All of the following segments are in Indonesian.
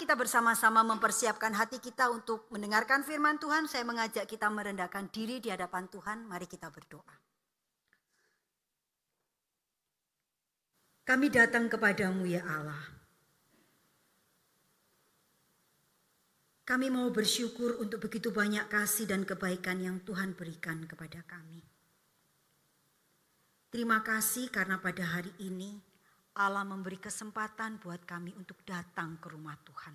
kita bersama-sama mempersiapkan hati kita untuk mendengarkan firman Tuhan, saya mengajak kita merendahkan diri di hadapan Tuhan. Mari kita berdoa. Kami datang kepadamu ya Allah. Kami mau bersyukur untuk begitu banyak kasih dan kebaikan yang Tuhan berikan kepada kami. Terima kasih karena pada hari ini Allah memberi kesempatan buat kami untuk datang ke rumah Tuhan.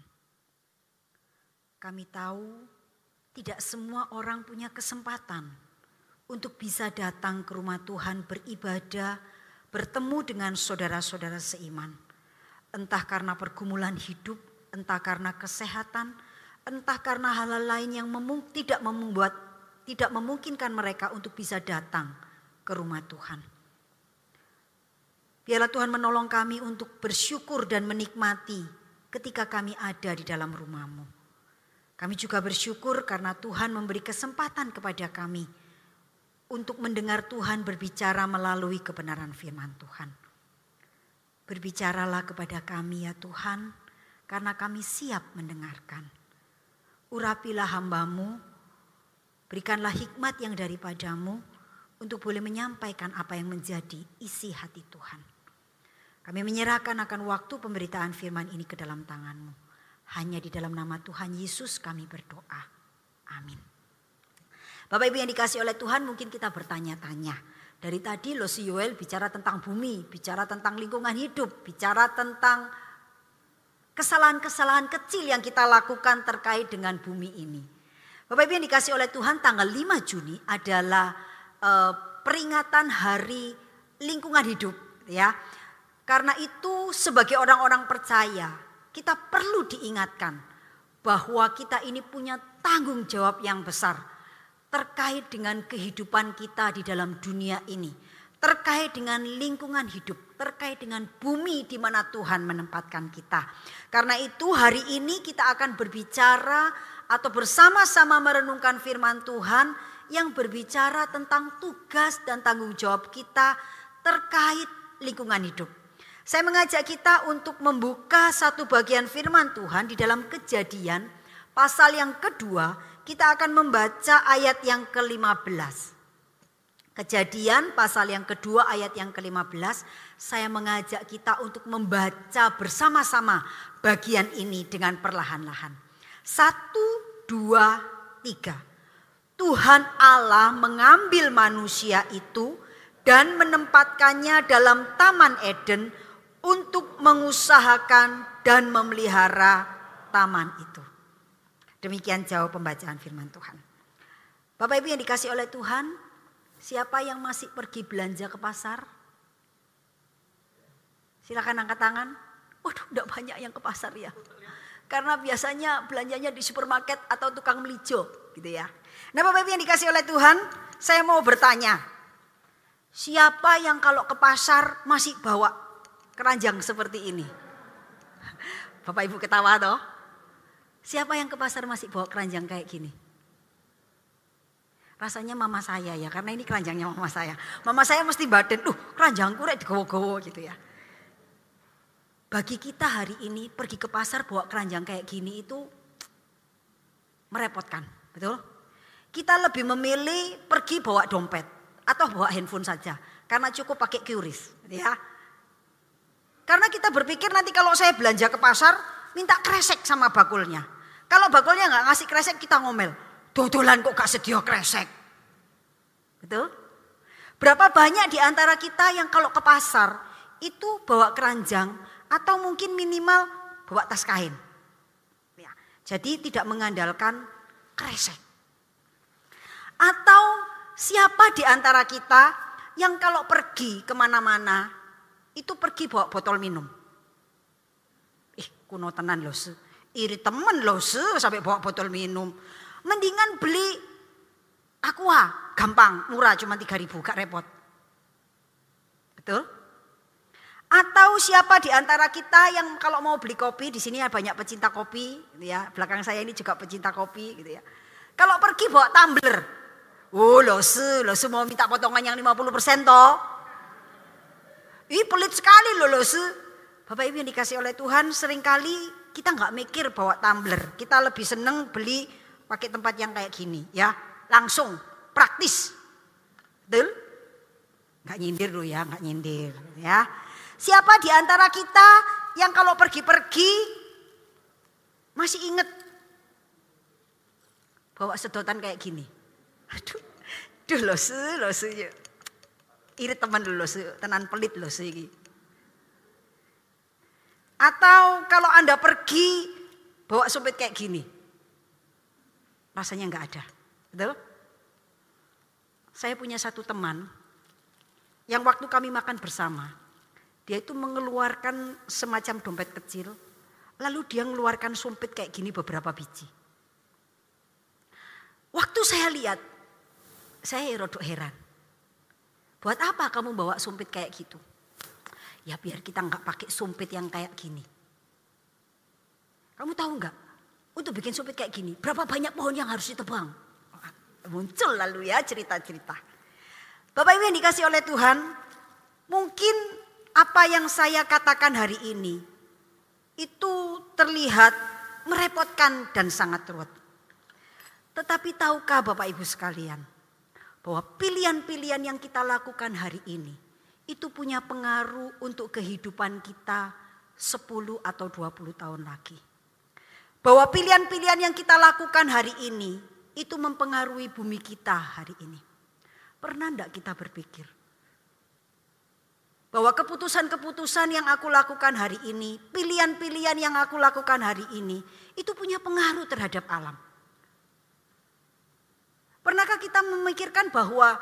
Kami tahu tidak semua orang punya kesempatan untuk bisa datang ke rumah Tuhan beribadah, bertemu dengan saudara-saudara seiman. Entah karena pergumulan hidup, entah karena kesehatan, entah karena hal-hal lain yang memung tidak membuat tidak memungkinkan mereka untuk bisa datang ke rumah Tuhan. Biarlah Tuhan menolong kami untuk bersyukur dan menikmati ketika kami ada di dalam rumahmu. Kami juga bersyukur karena Tuhan memberi kesempatan kepada kami untuk mendengar Tuhan berbicara melalui kebenaran firman Tuhan. Berbicaralah kepada kami ya Tuhan, karena kami siap mendengarkan. Urapilah hambamu, berikanlah hikmat yang daripadamu untuk boleh menyampaikan apa yang menjadi isi hati Tuhan. Kami menyerahkan akan waktu pemberitaan firman ini ke dalam tanganmu. Hanya di dalam nama Tuhan Yesus kami berdoa. Amin. Bapak Ibu yang dikasih oleh Tuhan mungkin kita bertanya-tanya. Dari tadi lo si Yoel bicara tentang bumi, bicara tentang lingkungan hidup, bicara tentang kesalahan-kesalahan kecil yang kita lakukan terkait dengan bumi ini. Bapak Ibu yang dikasih oleh Tuhan tanggal 5 Juni adalah uh, peringatan hari lingkungan hidup ya. Karena itu sebagai orang-orang percaya kita perlu diingatkan bahwa kita ini punya tanggung jawab yang besar terkait dengan kehidupan kita di dalam dunia ini. Terkait dengan lingkungan hidup, terkait dengan bumi di mana Tuhan menempatkan kita. Karena itu hari ini kita akan berbicara atau bersama-sama merenungkan firman Tuhan yang berbicara tentang tugas dan tanggung jawab kita terkait lingkungan hidup. Saya mengajak kita untuk membuka satu bagian firman Tuhan di dalam kejadian pasal yang kedua kita akan membaca ayat yang ke-15. Kejadian pasal yang kedua ayat yang ke-15 saya mengajak kita untuk membaca bersama-sama bagian ini dengan perlahan-lahan. Satu, dua, tiga. Tuhan Allah mengambil manusia itu dan menempatkannya dalam Taman Eden untuk mengusahakan dan memelihara taman itu. Demikian jauh pembacaan firman Tuhan. Bapak Ibu yang dikasih oleh Tuhan, siapa yang masih pergi belanja ke pasar? Silakan angkat tangan. Waduh, udah banyak yang ke pasar ya. Karena biasanya belanjanya di supermarket atau tukang melijo gitu ya. Nah Bapak Ibu yang dikasih oleh Tuhan, saya mau bertanya. Siapa yang kalau ke pasar masih bawa keranjang seperti ini. Bapak Ibu ketawa toh? Siapa yang ke pasar masih bawa keranjang kayak gini? Rasanya mama saya ya, karena ini keranjangnya mama saya. Mama saya mesti badan, uh keranjangku rek digowo-gowo gitu ya. Bagi kita hari ini pergi ke pasar bawa keranjang kayak gini itu merepotkan, betul? Kita lebih memilih pergi bawa dompet atau bawa handphone saja, karena cukup pakai QRIS, ya karena kita berpikir nanti kalau saya belanja ke pasar, minta kresek sama bakulnya. Kalau bakulnya nggak ngasih kresek, kita ngomel. Dodolan kok gak sedia kresek. Betul? Berapa banyak di antara kita yang kalau ke pasar, itu bawa keranjang atau mungkin minimal bawa tas kain. Ya, jadi tidak mengandalkan kresek. Atau siapa di antara kita yang kalau pergi ke mana-mana itu pergi bawa botol minum. Ih kuno tenan loh se. Iri temen loh se sampai bawa botol minum. Mendingan beli aqua gampang murah cuma 3 ribu gak repot. Betul? Atau siapa di antara kita yang kalau mau beli kopi di sini ada banyak pecinta kopi, gitu ya. Belakang saya ini juga pecinta kopi, gitu ya. Kalau pergi bawa tumbler, oh lose, lose mau minta potongan yang 50% toh. Ih pelit sekali loh loh. Bapak Ibu yang dikasih oleh Tuhan sering kali kita nggak mikir bawa tumbler. Kita lebih seneng beli pakai tempat yang kayak gini ya. Langsung praktis. Betul? Nggak nyindir loh ya, nggak nyindir ya. Siapa di antara kita yang kalau pergi-pergi masih inget bawa sedotan kayak gini. Aduh, duh losu, losu. Irit teman dulu tenan pelit losu ini. Atau kalau Anda pergi bawa sumpit kayak gini. Rasanya nggak ada. Betul? Saya punya satu teman yang waktu kami makan bersama, dia itu mengeluarkan semacam dompet kecil, lalu dia mengeluarkan sumpit kayak gini beberapa biji. Waktu saya lihat, saya rodok heran. Buat apa kamu bawa sumpit kayak gitu? Ya biar kita nggak pakai sumpit yang kayak gini. Kamu tahu nggak? Untuk bikin sumpit kayak gini, berapa banyak pohon yang harus ditebang? Muncul lalu ya cerita-cerita. Bapak Ibu yang dikasih oleh Tuhan, mungkin apa yang saya katakan hari ini itu terlihat merepotkan dan sangat ruwet. Tetapi tahukah Bapak Ibu sekalian bahwa pilihan-pilihan yang kita lakukan hari ini itu punya pengaruh untuk kehidupan kita 10 atau 20 tahun lagi. Bahwa pilihan-pilihan yang kita lakukan hari ini itu mempengaruhi bumi kita hari ini. Pernah enggak kita berpikir bahwa keputusan-keputusan yang aku lakukan hari ini, pilihan-pilihan yang aku lakukan hari ini, itu punya pengaruh terhadap alam. Pernahkah kita memikirkan bahwa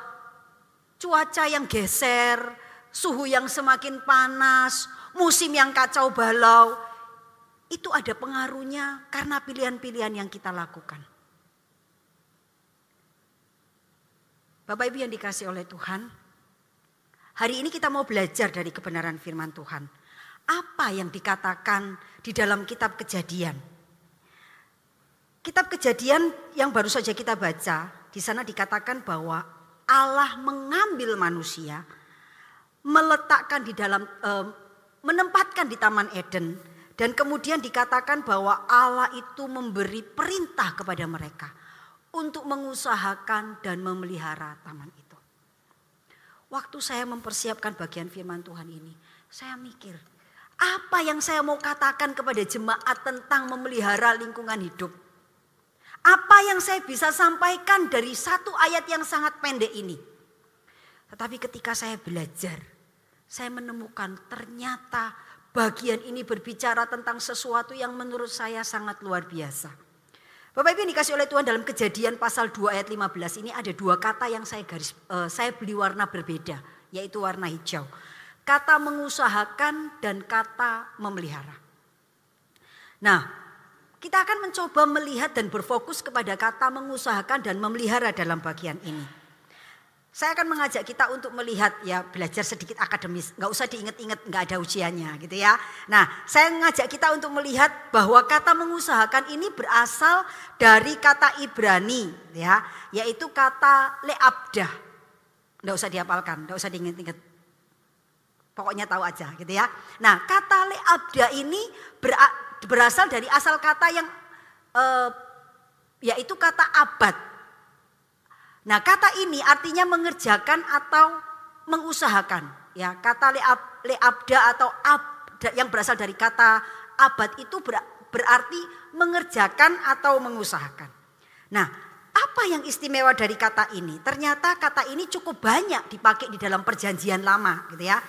cuaca yang geser, suhu yang semakin panas, musim yang kacau balau, itu ada pengaruhnya karena pilihan-pilihan yang kita lakukan. Bapak Ibu yang dikasih oleh Tuhan, hari ini kita mau belajar dari kebenaran firman Tuhan. Apa yang dikatakan di dalam kitab kejadian? Kitab kejadian yang baru saja kita baca, di sana dikatakan bahwa Allah mengambil manusia, meletakkan di dalam eh, menempatkan di Taman Eden dan kemudian dikatakan bahwa Allah itu memberi perintah kepada mereka untuk mengusahakan dan memelihara taman itu. Waktu saya mempersiapkan bagian firman Tuhan ini, saya mikir, apa yang saya mau katakan kepada jemaat tentang memelihara lingkungan hidup? Apa yang saya bisa sampaikan dari satu ayat yang sangat pendek ini? Tetapi ketika saya belajar, saya menemukan ternyata bagian ini berbicara tentang sesuatu yang menurut saya sangat luar biasa. Bapak Ibu yang dikasih oleh Tuhan dalam kejadian pasal 2 ayat 15 ini ada dua kata yang saya garis uh, saya beli warna berbeda yaitu warna hijau. Kata mengusahakan dan kata memelihara. Nah, kita akan mencoba melihat dan berfokus kepada kata mengusahakan dan memelihara dalam bagian ini. Saya akan mengajak kita untuk melihat ya belajar sedikit akademis, nggak usah diingat-ingat, nggak ada ujiannya gitu ya. Nah, saya mengajak kita untuk melihat bahwa kata mengusahakan ini berasal dari kata Ibrani ya, yaitu kata leabdah. Nggak usah dihafalkan, nggak usah diingat-ingat. Pokoknya tahu aja gitu ya. Nah, kata leabdah ini berasal dari asal kata yang eh, yaitu kata abad Nah kata ini artinya mengerjakan atau mengusahakan. Ya kata leab, leabda atau abda yang berasal dari kata abad itu berarti mengerjakan atau mengusahakan. Nah apa yang istimewa dari kata ini? Ternyata kata ini cukup banyak dipakai di dalam perjanjian lama gitu ya.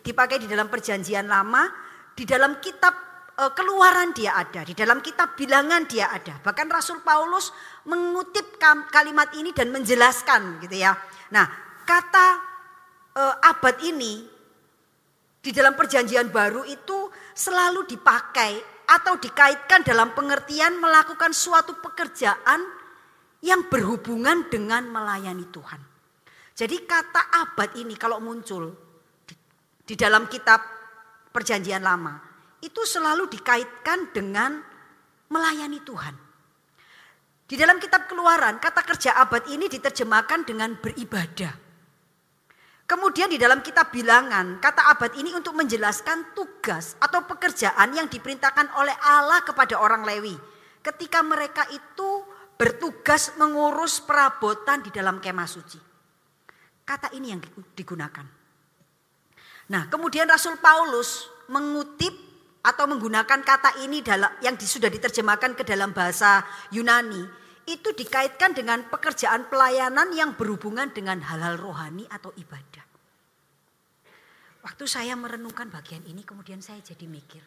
Dipakai di dalam perjanjian lama, di dalam kitab keluaran dia ada, di dalam kitab bilangan dia ada. Bahkan Rasul Paulus mengutip kalimat ini dan menjelaskan gitu ya. Nah, kata e, abad ini di dalam perjanjian baru itu selalu dipakai atau dikaitkan dalam pengertian melakukan suatu pekerjaan yang berhubungan dengan melayani Tuhan. Jadi kata abad ini kalau muncul di dalam kitab perjanjian lama itu selalu dikaitkan dengan melayani Tuhan. Di dalam kitab keluaran, kata kerja abad ini diterjemahkan dengan beribadah. Kemudian di dalam kitab bilangan, kata abad ini untuk menjelaskan tugas atau pekerjaan yang diperintahkan oleh Allah kepada orang Lewi. Ketika mereka itu bertugas mengurus perabotan di dalam kemah suci. Kata ini yang digunakan. Nah kemudian Rasul Paulus mengutip atau menggunakan kata ini dalam yang sudah diterjemahkan ke dalam bahasa Yunani itu dikaitkan dengan pekerjaan pelayanan yang berhubungan dengan hal-hal rohani atau ibadah. Waktu saya merenungkan bagian ini kemudian saya jadi mikir.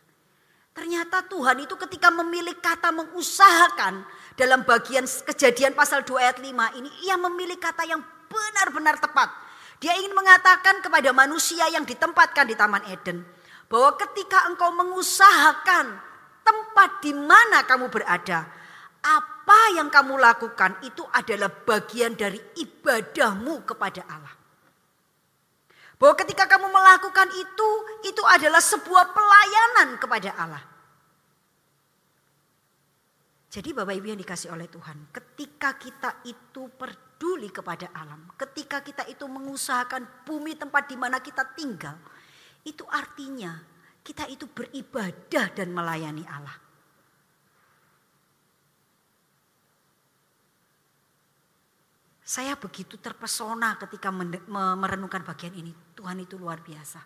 Ternyata Tuhan itu ketika memilih kata mengusahakan dalam bagian kejadian pasal 2 ayat 5 ini ia memilih kata yang benar-benar tepat. Dia ingin mengatakan kepada manusia yang ditempatkan di Taman Eden bahwa ketika engkau mengusahakan tempat di mana kamu berada, apa yang kamu lakukan itu adalah bagian dari ibadahmu kepada Allah. Bahwa ketika kamu melakukan itu, itu adalah sebuah pelayanan kepada Allah. Jadi Bapak Ibu yang dikasih oleh Tuhan, ketika kita itu peduli kepada alam, ketika kita itu mengusahakan bumi tempat di mana kita tinggal, itu artinya kita itu beribadah dan melayani Allah. Saya begitu terpesona ketika merenungkan bagian ini. Tuhan itu luar biasa.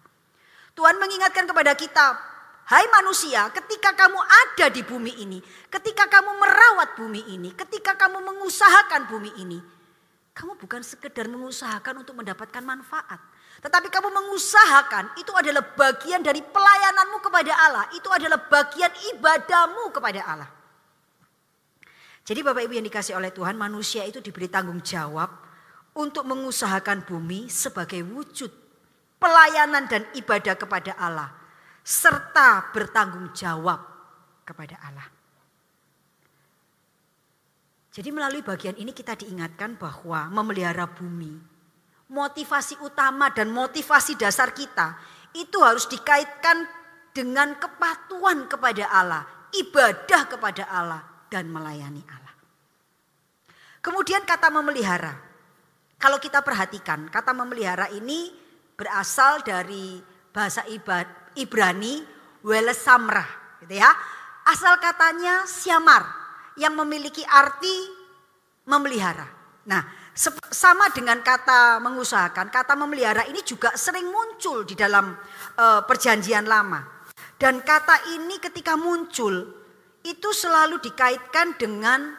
Tuhan mengingatkan kepada kita, hai manusia, ketika kamu ada di bumi ini, ketika kamu merawat bumi ini, ketika kamu mengusahakan bumi ini, kamu bukan sekedar mengusahakan untuk mendapatkan manfaat, tetapi kamu mengusahakan itu adalah bagian dari pelayananmu kepada Allah, itu adalah bagian ibadahmu kepada Allah. Jadi Bapak Ibu yang dikasih oleh Tuhan, manusia itu diberi tanggung jawab untuk mengusahakan bumi sebagai wujud pelayanan dan ibadah kepada Allah serta bertanggung jawab kepada Allah. Jadi melalui bagian ini kita diingatkan bahwa memelihara bumi, motivasi utama dan motivasi dasar kita itu harus dikaitkan dengan kepatuhan kepada Allah, ibadah kepada Allah, dan melayani Allah. Kemudian kata memelihara. Kalau kita perhatikan, kata memelihara ini berasal dari bahasa Ibrani welesamra, gitu ya. Asal katanya siamar yang memiliki arti memelihara. Nah, sama dengan kata mengusahakan, kata memelihara ini juga sering muncul di dalam uh, perjanjian lama. Dan kata ini ketika muncul itu selalu dikaitkan dengan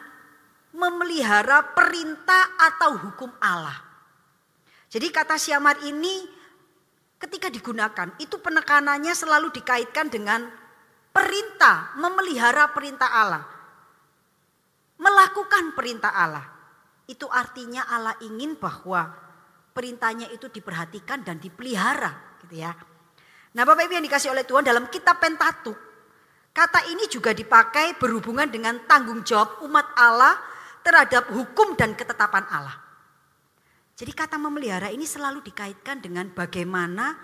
memelihara perintah atau hukum Allah. Jadi kata siamar ini ketika digunakan itu penekanannya selalu dikaitkan dengan perintah, memelihara perintah Allah. Melakukan perintah Allah. Itu artinya Allah ingin bahwa perintahnya itu diperhatikan dan dipelihara gitu ya. Nah Bapak Ibu yang dikasih oleh Tuhan dalam kitab Pentatuk Kata ini juga dipakai berhubungan dengan tanggung jawab umat Allah terhadap hukum dan ketetapan Allah. Jadi kata memelihara ini selalu dikaitkan dengan bagaimana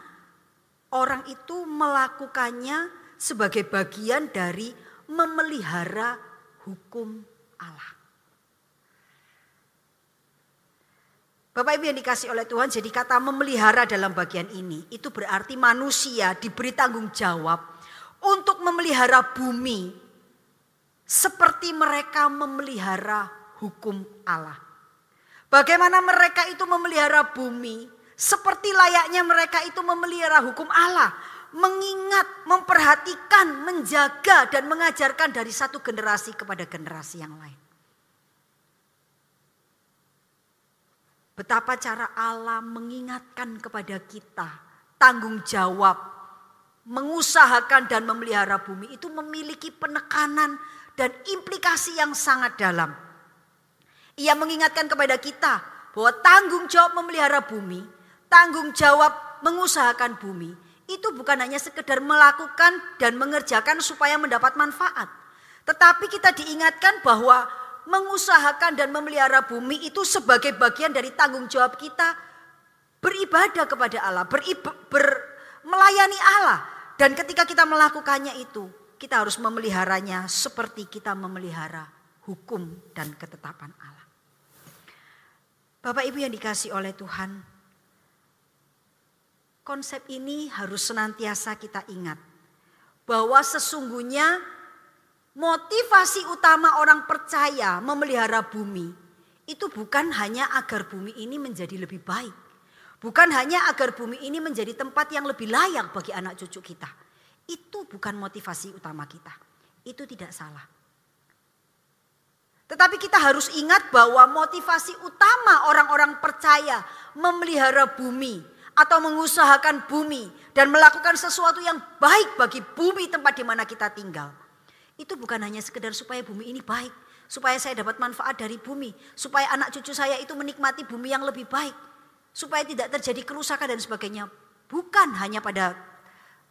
orang itu melakukannya sebagai bagian dari memelihara hukum Allah. Bapak Ibu yang dikasih oleh Tuhan, jadi kata memelihara dalam bagian ini itu berarti manusia diberi tanggung jawab untuk memelihara bumi seperti mereka memelihara hukum Allah. Bagaimana mereka itu memelihara bumi seperti layaknya mereka itu memelihara hukum Allah, mengingat, memperhatikan, menjaga dan mengajarkan dari satu generasi kepada generasi yang lain. Betapa cara Allah mengingatkan kepada kita tanggung jawab mengusahakan dan memelihara bumi itu memiliki penekanan dan implikasi yang sangat dalam. Ia mengingatkan kepada kita bahwa tanggung jawab memelihara bumi, tanggung jawab mengusahakan bumi itu bukan hanya sekedar melakukan dan mengerjakan supaya mendapat manfaat. Tetapi kita diingatkan bahwa mengusahakan dan memelihara bumi itu sebagai bagian dari tanggung jawab kita beribadah kepada Allah, beriba, ber, melayani Allah dan ketika kita melakukannya itu, kita harus memeliharanya seperti kita memelihara hukum dan ketetapan Allah. Bapak Ibu yang dikasih oleh Tuhan, konsep ini harus senantiasa kita ingat. Bahwa sesungguhnya motivasi utama orang percaya memelihara bumi itu bukan hanya agar bumi ini menjadi lebih baik. Bukan hanya agar bumi ini menjadi tempat yang lebih layak bagi anak cucu kita. Itu bukan motivasi utama kita. Itu tidak salah. Tetapi kita harus ingat bahwa motivasi utama orang-orang percaya memelihara bumi atau mengusahakan bumi dan melakukan sesuatu yang baik bagi bumi tempat di mana kita tinggal. Itu bukan hanya sekedar supaya bumi ini baik, supaya saya dapat manfaat dari bumi, supaya anak cucu saya itu menikmati bumi yang lebih baik, supaya tidak terjadi kerusakan dan sebagainya. Bukan hanya pada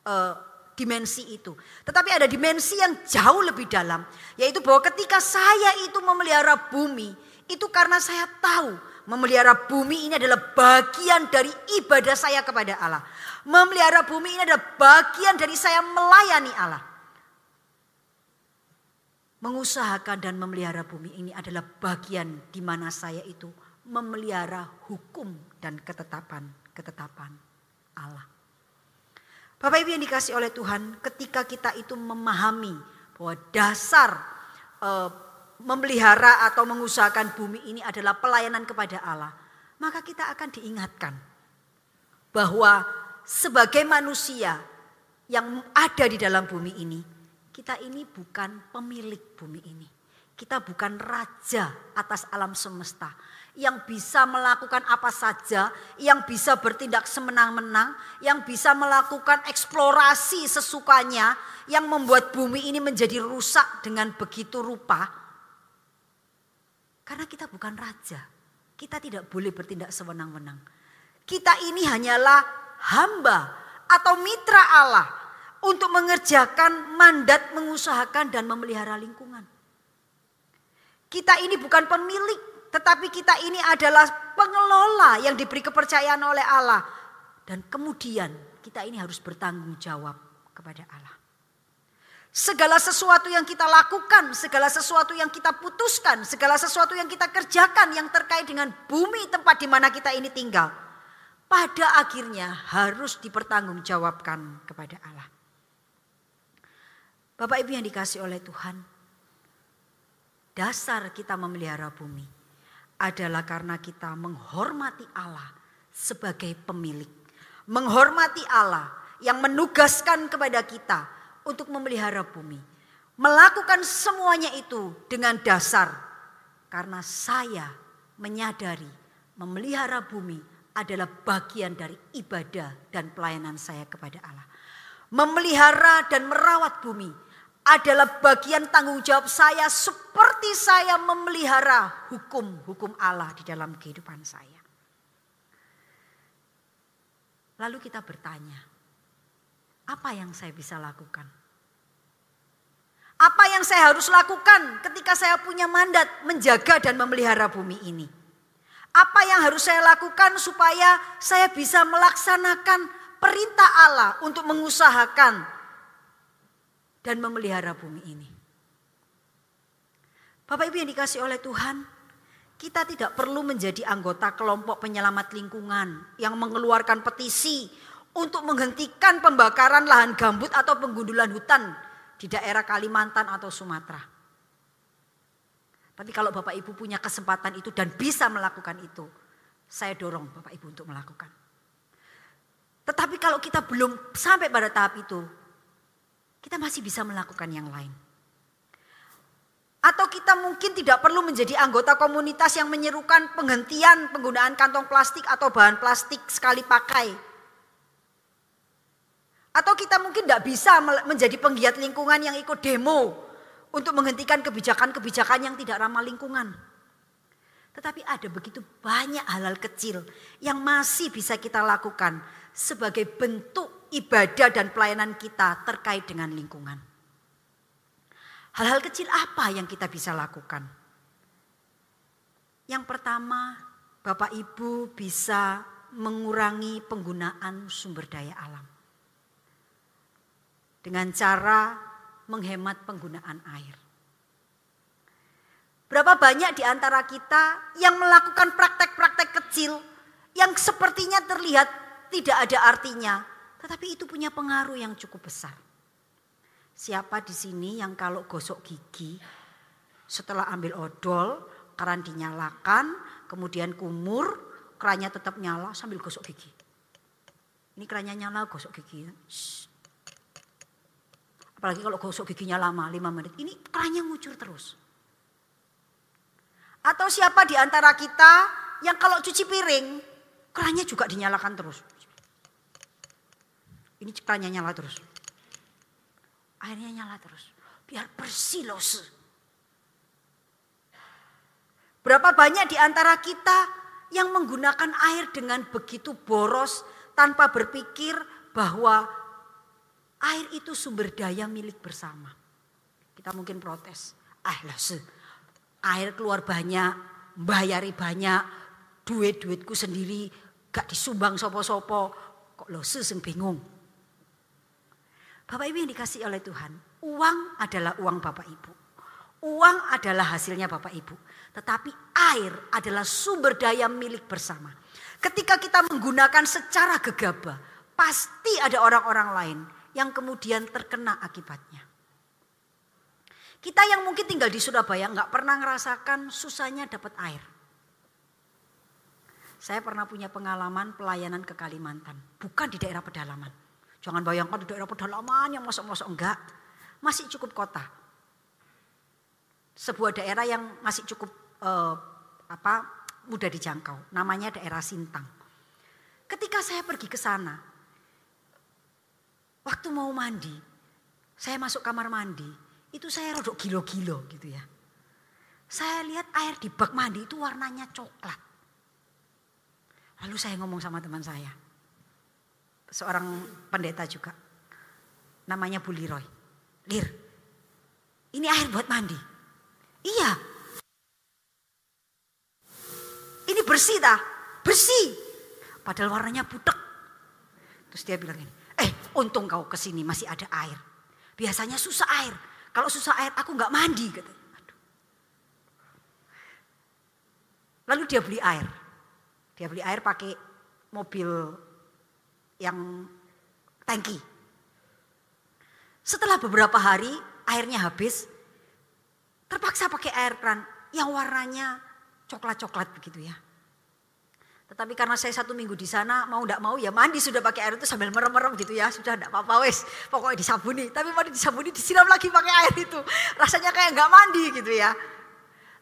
uh, dimensi itu. Tetapi ada dimensi yang jauh lebih dalam. Yaitu bahwa ketika saya itu memelihara bumi. Itu karena saya tahu memelihara bumi ini adalah bagian dari ibadah saya kepada Allah. Memelihara bumi ini adalah bagian dari saya melayani Allah. Mengusahakan dan memelihara bumi ini adalah bagian di mana saya itu memelihara hukum dan ketetapan-ketetapan Allah. Bapak Ibu yang dikasih oleh Tuhan, ketika kita itu memahami bahwa dasar e, memelihara atau mengusahakan bumi ini adalah pelayanan kepada Allah, maka kita akan diingatkan bahwa sebagai manusia yang ada di dalam bumi ini, kita ini bukan pemilik bumi ini. Kita bukan raja atas alam semesta yang bisa melakukan apa saja, yang bisa bertindak semenang-menang, yang bisa melakukan eksplorasi sesukanya, yang membuat bumi ini menjadi rusak dengan begitu rupa. Karena kita bukan raja, kita tidak boleh bertindak sewenang-wenang. Kita ini hanyalah hamba atau mitra Allah untuk mengerjakan mandat mengusahakan dan memelihara lingkungan. Kita ini bukan pemilik tetapi kita ini adalah pengelola yang diberi kepercayaan oleh Allah. Dan kemudian kita ini harus bertanggung jawab kepada Allah. Segala sesuatu yang kita lakukan, segala sesuatu yang kita putuskan, segala sesuatu yang kita kerjakan yang terkait dengan bumi tempat di mana kita ini tinggal. Pada akhirnya harus dipertanggungjawabkan kepada Allah. Bapak Ibu yang dikasih oleh Tuhan, dasar kita memelihara bumi adalah karena kita menghormati Allah sebagai pemilik. Menghormati Allah yang menugaskan kepada kita untuk memelihara bumi. Melakukan semuanya itu dengan dasar karena saya menyadari memelihara bumi adalah bagian dari ibadah dan pelayanan saya kepada Allah. Memelihara dan merawat bumi adalah bagian tanggung jawab saya seperti saya memelihara hukum-hukum Allah di dalam kehidupan saya. Lalu kita bertanya, apa yang saya bisa lakukan? Apa yang saya harus lakukan ketika saya punya mandat menjaga dan memelihara bumi ini? Apa yang harus saya lakukan supaya saya bisa melaksanakan perintah Allah untuk mengusahakan dan memelihara bumi ini. Bapak Ibu yang dikasih oleh Tuhan, kita tidak perlu menjadi anggota kelompok penyelamat lingkungan yang mengeluarkan petisi untuk menghentikan pembakaran lahan gambut atau penggundulan hutan di daerah Kalimantan atau Sumatera. Tapi kalau Bapak Ibu punya kesempatan itu dan bisa melakukan itu, saya dorong Bapak Ibu untuk melakukan. Tetapi kalau kita belum sampai pada tahap itu, kita masih bisa melakukan yang lain. Atau kita mungkin tidak perlu menjadi anggota komunitas yang menyerukan penghentian penggunaan kantong plastik atau bahan plastik sekali pakai. Atau kita mungkin tidak bisa menjadi penggiat lingkungan yang ikut demo untuk menghentikan kebijakan-kebijakan yang tidak ramah lingkungan. Tetapi ada begitu banyak hal-hal kecil yang masih bisa kita lakukan sebagai bentuk ibadah dan pelayanan kita terkait dengan lingkungan. Hal-hal kecil apa yang kita bisa lakukan? Yang pertama, Bapak Ibu bisa mengurangi penggunaan sumber daya alam. Dengan cara menghemat penggunaan air. Berapa banyak di antara kita yang melakukan praktek-praktek kecil yang sepertinya terlihat tidak ada artinya, tetapi itu punya pengaruh yang cukup besar. Siapa di sini yang kalau gosok gigi setelah ambil odol, keran dinyalakan, kemudian kumur, kerannya tetap nyala sambil gosok gigi. Ini kerannya nyala, gosok gigi. Shh. Apalagi kalau gosok giginya lama, 5 menit. Ini kerannya ngucur terus. Atau siapa di antara kita yang kalau cuci piring, kerannya juga dinyalakan terus. Ini kerannya nyala terus airnya nyala terus. Biar bersih loh. Berapa banyak di antara kita yang menggunakan air dengan begitu boros tanpa berpikir bahwa air itu sumber daya milik bersama. Kita mungkin protes. Ah lah air keluar banyak, bayari banyak, duit-duitku sendiri gak disumbang sopo-sopo. Kok lo se bingung. Bapak Ibu yang dikasih oleh Tuhan, uang adalah uang Bapak Ibu. Uang adalah hasilnya Bapak Ibu. Tetapi air adalah sumber daya milik bersama. Ketika kita menggunakan secara gegabah, pasti ada orang-orang lain yang kemudian terkena akibatnya. Kita yang mungkin tinggal di Surabaya nggak pernah ngerasakan susahnya dapat air. Saya pernah punya pengalaman pelayanan ke Kalimantan, bukan di daerah pedalaman. Jangan bayangkan di daerah pedalaman yang masuk-masuk enggak. Masih cukup kota. Sebuah daerah yang masih cukup uh, apa mudah dijangkau. Namanya daerah Sintang. Ketika saya pergi ke sana, waktu mau mandi, saya masuk kamar mandi, itu saya rodok gilo-gilo gitu ya. Saya lihat air di bak mandi itu warnanya coklat. Lalu saya ngomong sama teman saya, seorang pendeta juga. Namanya Bu Liroy. Lir, ini air buat mandi. Iya. Ini bersih dah, bersih. Padahal warnanya butek. Terus dia bilang ini, eh untung kau ke sini masih ada air. Biasanya susah air. Kalau susah air aku nggak mandi. Lalu dia beli air. Dia beli air pakai mobil yang tangki. Setelah beberapa hari airnya habis, terpaksa pakai air keran yang warnanya coklat-coklat begitu ya. Tetapi karena saya satu minggu di sana mau tidak mau ya mandi sudah pakai air itu sambil merem-merem gitu ya. Sudah tidak apa-apa wes pokoknya disabuni. Tapi mandi disabuni disiram lagi pakai air itu. Rasanya kayak nggak mandi gitu ya.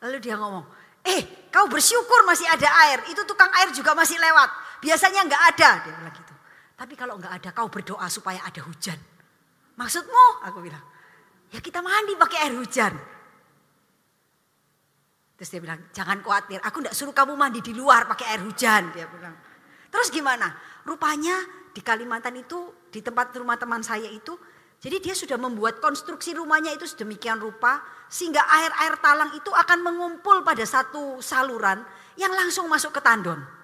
Lalu dia ngomong, eh kau bersyukur masih ada air. Itu tukang air juga masih lewat. Biasanya nggak ada. Dia bilang. Tapi kalau enggak ada kau berdoa supaya ada hujan. Maksudmu? Aku bilang. Ya kita mandi pakai air hujan. Terus dia bilang, jangan khawatir, aku enggak suruh kamu mandi di luar pakai air hujan. Dia bilang. Terus gimana? Rupanya di Kalimantan itu, di tempat rumah teman saya itu, jadi dia sudah membuat konstruksi rumahnya itu sedemikian rupa, sehingga air-air talang itu akan mengumpul pada satu saluran yang langsung masuk ke tandon.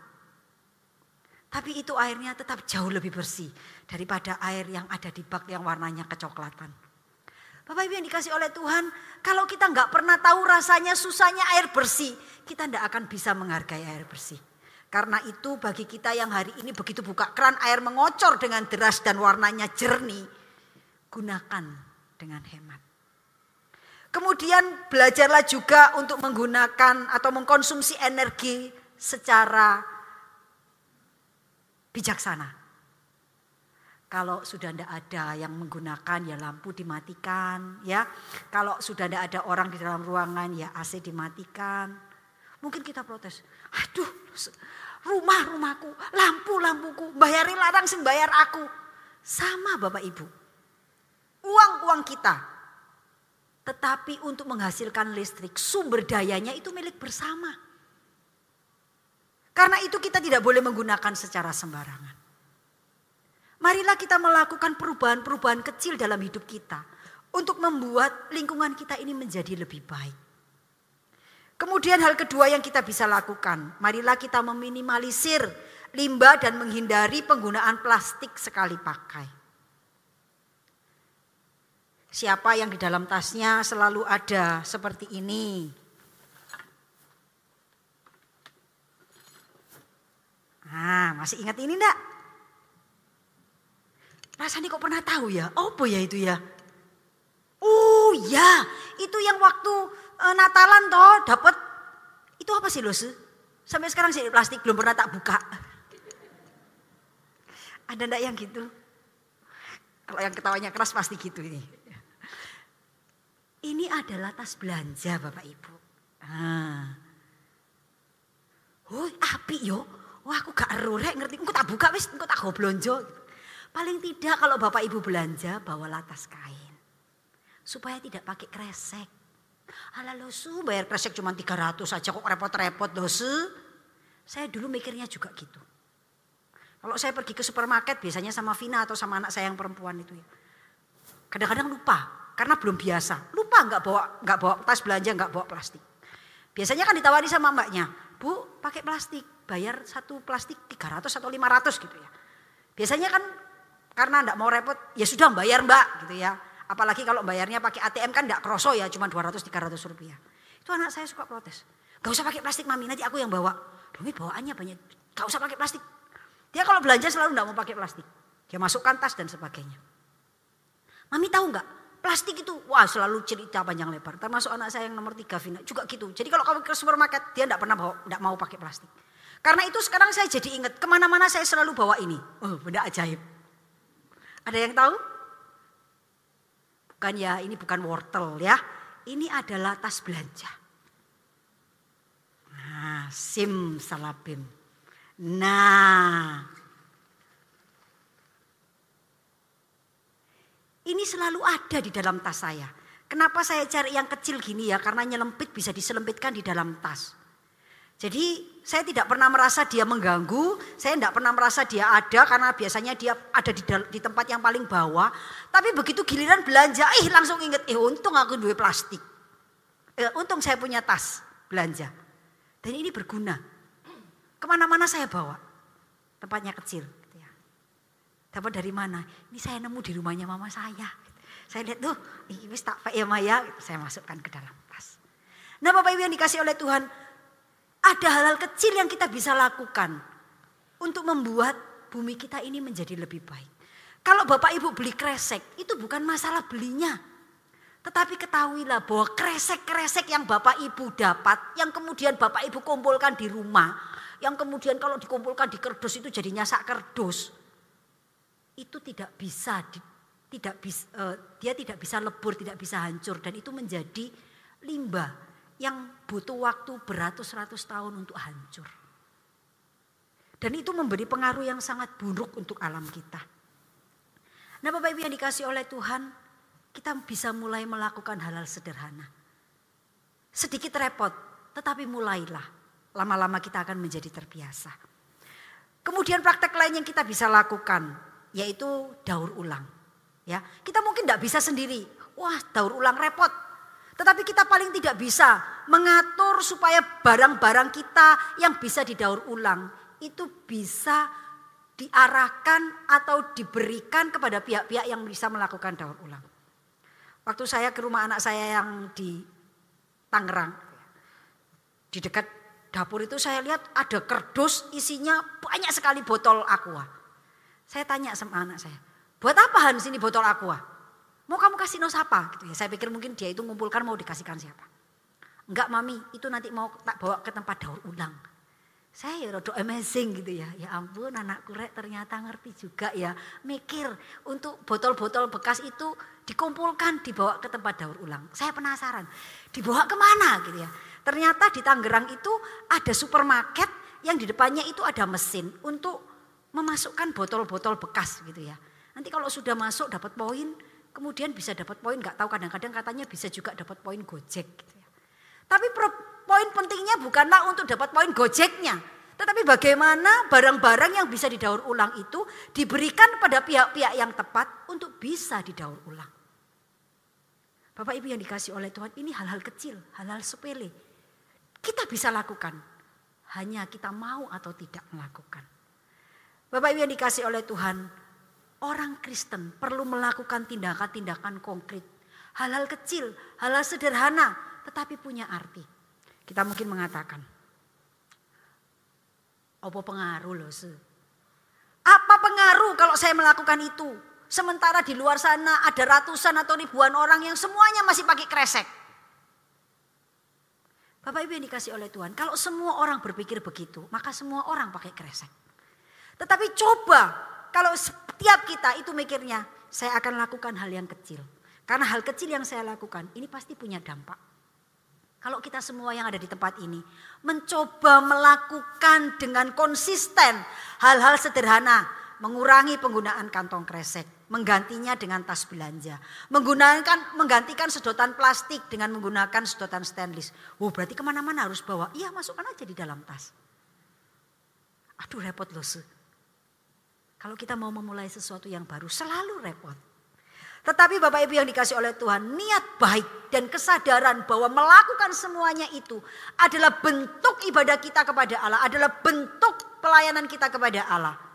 Tapi itu airnya tetap jauh lebih bersih daripada air yang ada di bak yang warnanya kecoklatan. Bapak Ibu yang dikasih oleh Tuhan, kalau kita nggak pernah tahu rasanya susahnya air bersih, kita tidak akan bisa menghargai air bersih. Karena itu bagi kita yang hari ini begitu buka keran air mengocor dengan deras dan warnanya jernih, gunakan dengan hemat. Kemudian belajarlah juga untuk menggunakan atau mengkonsumsi energi secara bijaksana. Kalau sudah tidak ada yang menggunakan ya lampu dimatikan ya. Kalau sudah tidak ada orang di dalam ruangan ya AC dimatikan. Mungkin kita protes. Aduh rumah-rumahku, lampu-lampuku, bayari larang sing bayar aku. Sama Bapak Ibu. Uang-uang kita. Tetapi untuk menghasilkan listrik sumber dayanya itu milik bersama. Karena itu kita tidak boleh menggunakan secara sembarangan. Marilah kita melakukan perubahan-perubahan kecil dalam hidup kita untuk membuat lingkungan kita ini menjadi lebih baik. Kemudian hal kedua yang kita bisa lakukan, marilah kita meminimalisir limbah dan menghindari penggunaan plastik sekali pakai. Siapa yang di dalam tasnya selalu ada seperti ini, Nah, masih ingat ini enggak? Rasanya kok pernah tahu ya? Apa ya itu ya? Oh ya, itu yang waktu uh, Natalan toh dapat itu apa sih Lus? Sampai sekarang sih plastik belum pernah tak buka. Ada ndak yang gitu? Kalau yang ketawanya keras pasti gitu ini. Ini adalah tas belanja Bapak Ibu. Ah. Oh, api yo. Wah, aku gak rek ngerti. Engko tak buka wis, engko tak go blonjo. Paling tidak kalau Bapak Ibu belanja bawalah tas kain. Supaya tidak pakai kresek. Ala losu bayar kresek cuma 300 saja kok repot-repot losu. Saya dulu mikirnya juga gitu. Kalau saya pergi ke supermarket biasanya sama Vina atau sama anak saya yang perempuan itu ya. Kadang-kadang lupa karena belum biasa. Lupa nggak bawa nggak bawa tas belanja nggak bawa plastik. Biasanya kan ditawari sama mbaknya, Bu pakai plastik, bayar satu plastik 300 atau 500 gitu ya. Biasanya kan karena enggak mau repot, ya sudah bayar mbak gitu ya. Apalagi kalau bayarnya pakai ATM kan enggak kroso ya, cuma 200-300 rupiah. Itu anak saya suka protes. Gak usah pakai plastik mami, nanti aku yang bawa. Demi bawaannya banyak, gak usah pakai plastik. Dia kalau belanja selalu enggak mau pakai plastik. Dia masukkan tas dan sebagainya. Mami tahu enggak? Plastik itu, wah selalu cerita panjang lebar. Termasuk anak saya yang nomor tiga, Vina, juga gitu. Jadi kalau kamu ke supermarket, dia enggak pernah bawa, enggak mau pakai plastik. Karena itu sekarang saya jadi ingat, ke mana-mana saya selalu bawa ini. Oh, benda ajaib. Ada yang tahu? Bukan ya, ini bukan wortel ya. Ini adalah tas belanja. Nah, sim salabim. Nah, ini selalu ada di dalam tas saya. Kenapa saya cari yang kecil gini ya? Karena nyelempit bisa diselempitkan di dalam tas. Jadi saya tidak pernah merasa dia mengganggu, saya tidak pernah merasa dia ada karena biasanya dia ada di, di tempat yang paling bawah. Tapi begitu giliran belanja, eh langsung inget, eh untung aku duit plastik. Eh, untung saya punya tas belanja. Dan ini berguna. Ke mana-mana saya bawa. Tempatnya kecil. Gitu ya. Dapat dari mana? Ini saya nemu di rumahnya mama saya. Saya lihat tuh, ini tak ya Maya. Saya masukkan ke dalam tas. Nah Bapak Ibu yang dikasih oleh Tuhan, ada hal-hal kecil yang kita bisa lakukan untuk membuat bumi kita ini menjadi lebih baik. Kalau Bapak Ibu beli kresek, itu bukan masalah belinya. Tetapi ketahuilah bahwa kresek-kresek yang Bapak Ibu dapat, yang kemudian Bapak Ibu kumpulkan di rumah, yang kemudian kalau dikumpulkan di kerdus itu jadi nyasak kerdus, itu tidak bisa, tidak bisa, uh, dia tidak bisa lebur, tidak bisa hancur dan itu menjadi limbah yang butuh waktu beratus-ratus tahun untuk hancur. Dan itu memberi pengaruh yang sangat buruk untuk alam kita. Nah Bapak Ibu yang dikasih oleh Tuhan, kita bisa mulai melakukan hal-hal sederhana. Sedikit repot, tetapi mulailah. Lama-lama kita akan menjadi terbiasa. Kemudian praktek lain yang kita bisa lakukan, yaitu daur ulang. Ya, kita mungkin tidak bisa sendiri. Wah, daur ulang repot. Tetapi kita paling tidak bisa mengatur supaya barang-barang kita yang bisa didaur ulang itu bisa diarahkan atau diberikan kepada pihak-pihak yang bisa melakukan daur ulang. Waktu saya ke rumah anak saya yang di Tangerang, di dekat dapur itu saya lihat ada kerdus isinya banyak sekali botol aqua. Saya tanya sama anak saya, buat apa Hans ini botol aqua? Mau kamu kasih no siapa? Gitu ya. Saya pikir mungkin dia itu ngumpulkan mau dikasihkan siapa. Enggak mami, itu nanti mau tak bawa ke tempat daur ulang. Saya ya rada amazing gitu ya. Ya ampun anakku rek ternyata ngerti juga ya. Mikir untuk botol-botol bekas itu dikumpulkan dibawa ke tempat daur ulang. Saya penasaran. Dibawa ke mana gitu ya. Ternyata di Tangerang itu ada supermarket yang di depannya itu ada mesin untuk memasukkan botol-botol bekas gitu ya. Nanti kalau sudah masuk dapat poin, kemudian bisa dapat poin, nggak tahu kadang-kadang katanya bisa juga dapat poin gojek. Gitu ya. Tapi poin pentingnya bukanlah untuk dapat poin gojeknya, tetapi bagaimana barang-barang yang bisa didaur ulang itu diberikan pada pihak-pihak yang tepat untuk bisa didaur ulang. Bapak Ibu yang dikasih oleh Tuhan ini hal-hal kecil, hal-hal sepele. Kita bisa lakukan, hanya kita mau atau tidak melakukan. Bapak Ibu yang dikasih oleh Tuhan, Orang Kristen perlu melakukan tindakan-tindakan konkret. Hal-hal kecil, hal-hal sederhana, tetapi punya arti. Kita mungkin mengatakan, apa pengaruh loh se? Apa pengaruh kalau saya melakukan itu? Sementara di luar sana ada ratusan atau ribuan orang yang semuanya masih pakai kresek. Bapak Ibu yang dikasih oleh Tuhan, kalau semua orang berpikir begitu, maka semua orang pakai kresek. Tetapi coba kalau setiap kita itu mikirnya, saya akan lakukan hal yang kecil. Karena hal kecil yang saya lakukan, ini pasti punya dampak. Kalau kita semua yang ada di tempat ini mencoba melakukan dengan konsisten hal-hal sederhana, mengurangi penggunaan kantong kresek, menggantinya dengan tas belanja, menggunakan menggantikan sedotan plastik dengan menggunakan sedotan stainless. Oh berarti ke mana-mana harus bawa? Iya masukkan aja di dalam tas. Aduh repot loh se. Kalau kita mau memulai sesuatu yang baru selalu repot. Tetapi Bapak Ibu yang dikasih oleh Tuhan, niat baik dan kesadaran bahwa melakukan semuanya itu adalah bentuk ibadah kita kepada Allah, adalah bentuk pelayanan kita kepada Allah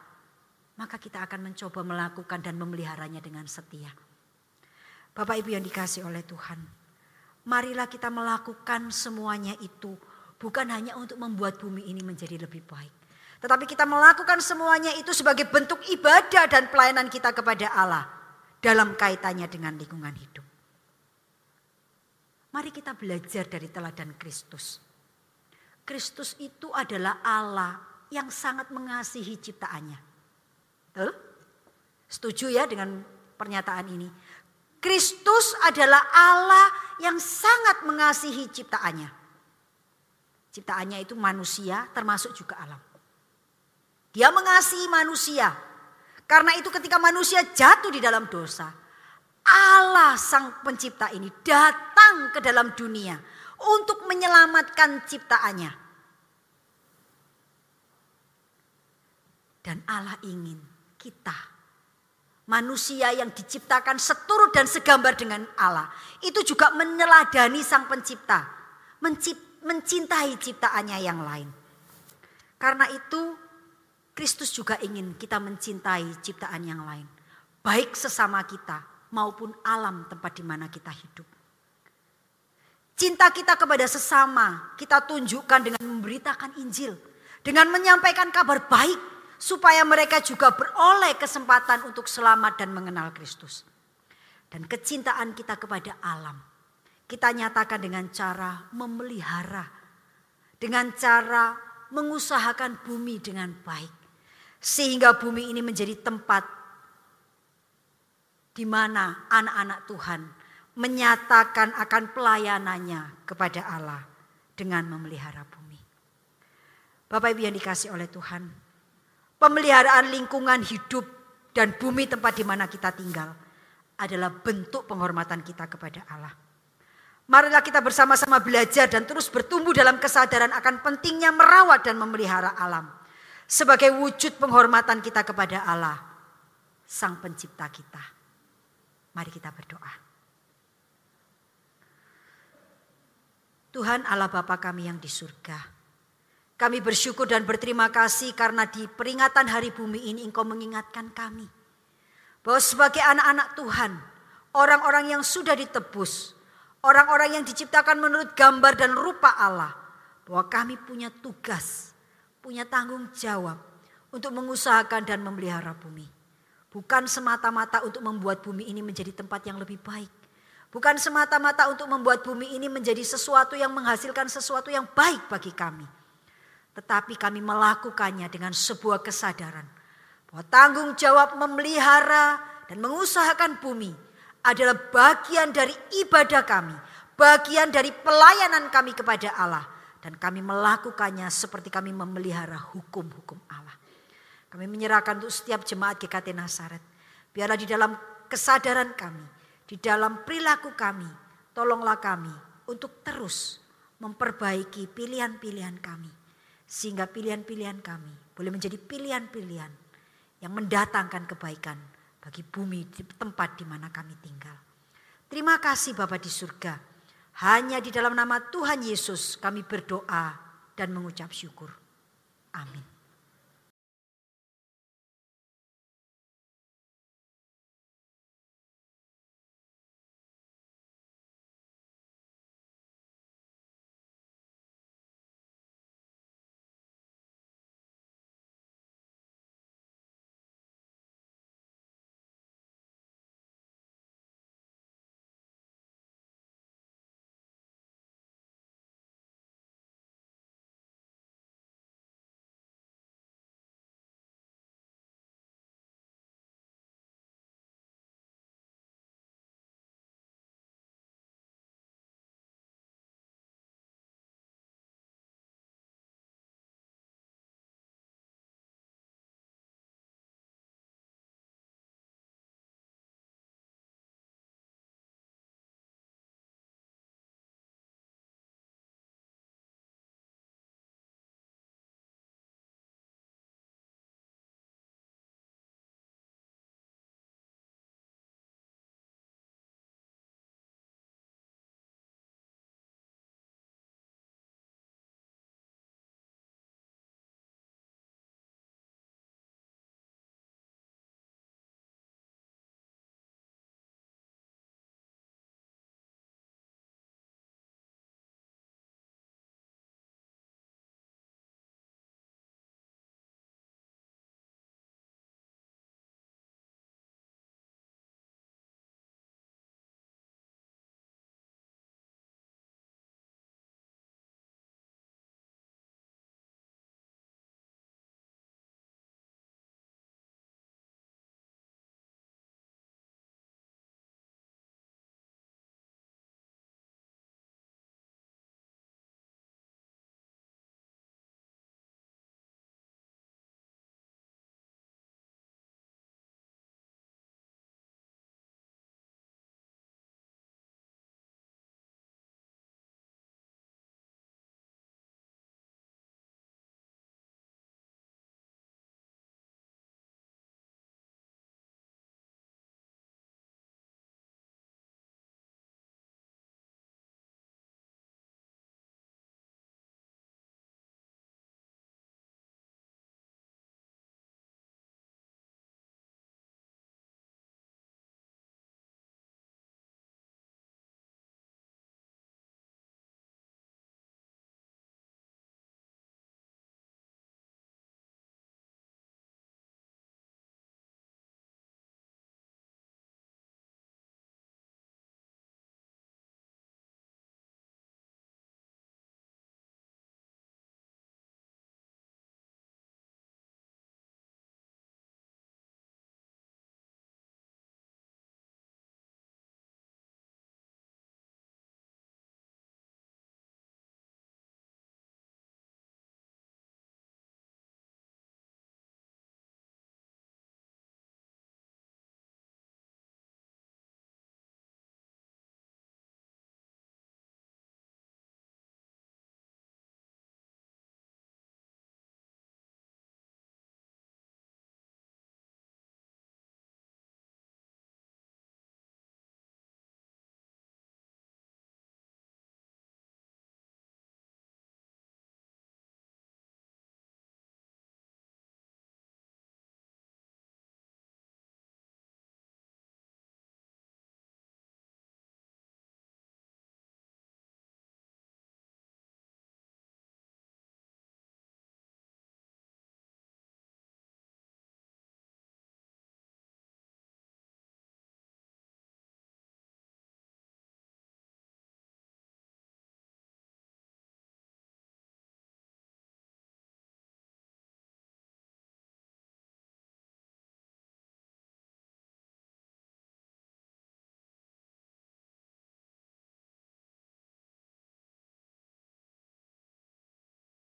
maka kita akan mencoba melakukan dan memeliharanya dengan setia. Bapak Ibu yang dikasih oleh Tuhan, marilah kita melakukan semuanya itu bukan hanya untuk membuat bumi ini menjadi lebih baik. Tetapi kita melakukan semuanya itu sebagai bentuk ibadah dan pelayanan kita kepada Allah dalam kaitannya dengan lingkungan hidup. Mari kita belajar dari teladan Kristus. Kristus itu adalah Allah yang sangat mengasihi ciptaannya. Betul? Setuju ya dengan pernyataan ini? Kristus adalah Allah yang sangat mengasihi ciptaannya. Ciptaannya itu manusia termasuk juga alam. Dia mengasihi manusia. Karena itu ketika manusia jatuh di dalam dosa. Allah sang pencipta ini datang ke dalam dunia untuk menyelamatkan ciptaannya. Dan Allah ingin kita. Manusia yang diciptakan seturut dan segambar dengan Allah. Itu juga meneladani sang pencipta. mencintai ciptaannya yang lain. Karena itu Kristus juga ingin kita mencintai ciptaan yang lain. Baik sesama kita maupun alam tempat di mana kita hidup. Cinta kita kepada sesama kita tunjukkan dengan memberitakan Injil. Dengan menyampaikan kabar baik supaya mereka juga beroleh kesempatan untuk selamat dan mengenal Kristus. Dan kecintaan kita kepada alam kita nyatakan dengan cara memelihara, dengan cara mengusahakan bumi dengan baik, sehingga bumi ini menjadi tempat di mana anak-anak Tuhan menyatakan akan pelayanannya kepada Allah dengan memelihara bumi. Bapak Ibu yang dikasih oleh Tuhan, pemeliharaan lingkungan hidup dan bumi tempat di mana kita tinggal adalah bentuk penghormatan kita kepada Allah. Marilah kita bersama-sama belajar dan terus bertumbuh dalam kesadaran akan pentingnya merawat dan memelihara alam. Sebagai wujud penghormatan kita kepada Allah, Sang Pencipta kita. Mari kita berdoa. Tuhan Allah Bapa kami yang di surga. Kami bersyukur dan berterima kasih karena di peringatan hari bumi ini engkau mengingatkan kami. Bahwa sebagai anak-anak Tuhan, orang-orang yang sudah ditebus, orang-orang yang diciptakan menurut gambar dan rupa Allah. Bahwa kami punya tugas, punya tanggung jawab untuk mengusahakan dan memelihara bumi. Bukan semata-mata untuk membuat bumi ini menjadi tempat yang lebih baik. Bukan semata-mata untuk membuat bumi ini menjadi sesuatu yang menghasilkan sesuatu yang baik bagi kami tetapi kami melakukannya dengan sebuah kesadaran bahwa tanggung jawab memelihara dan mengusahakan bumi adalah bagian dari ibadah kami, bagian dari pelayanan kami kepada Allah dan kami melakukannya seperti kami memelihara hukum-hukum Allah. Kami menyerahkan untuk setiap jemaat GKT Nasaret. Biarlah di dalam kesadaran kami, di dalam perilaku kami, tolonglah kami untuk terus memperbaiki pilihan-pilihan kami sehingga pilihan-pilihan kami boleh menjadi pilihan-pilihan yang mendatangkan kebaikan bagi bumi di tempat di mana kami tinggal. Terima kasih Bapak di surga. Hanya di dalam nama Tuhan Yesus kami berdoa dan mengucap syukur. Amin.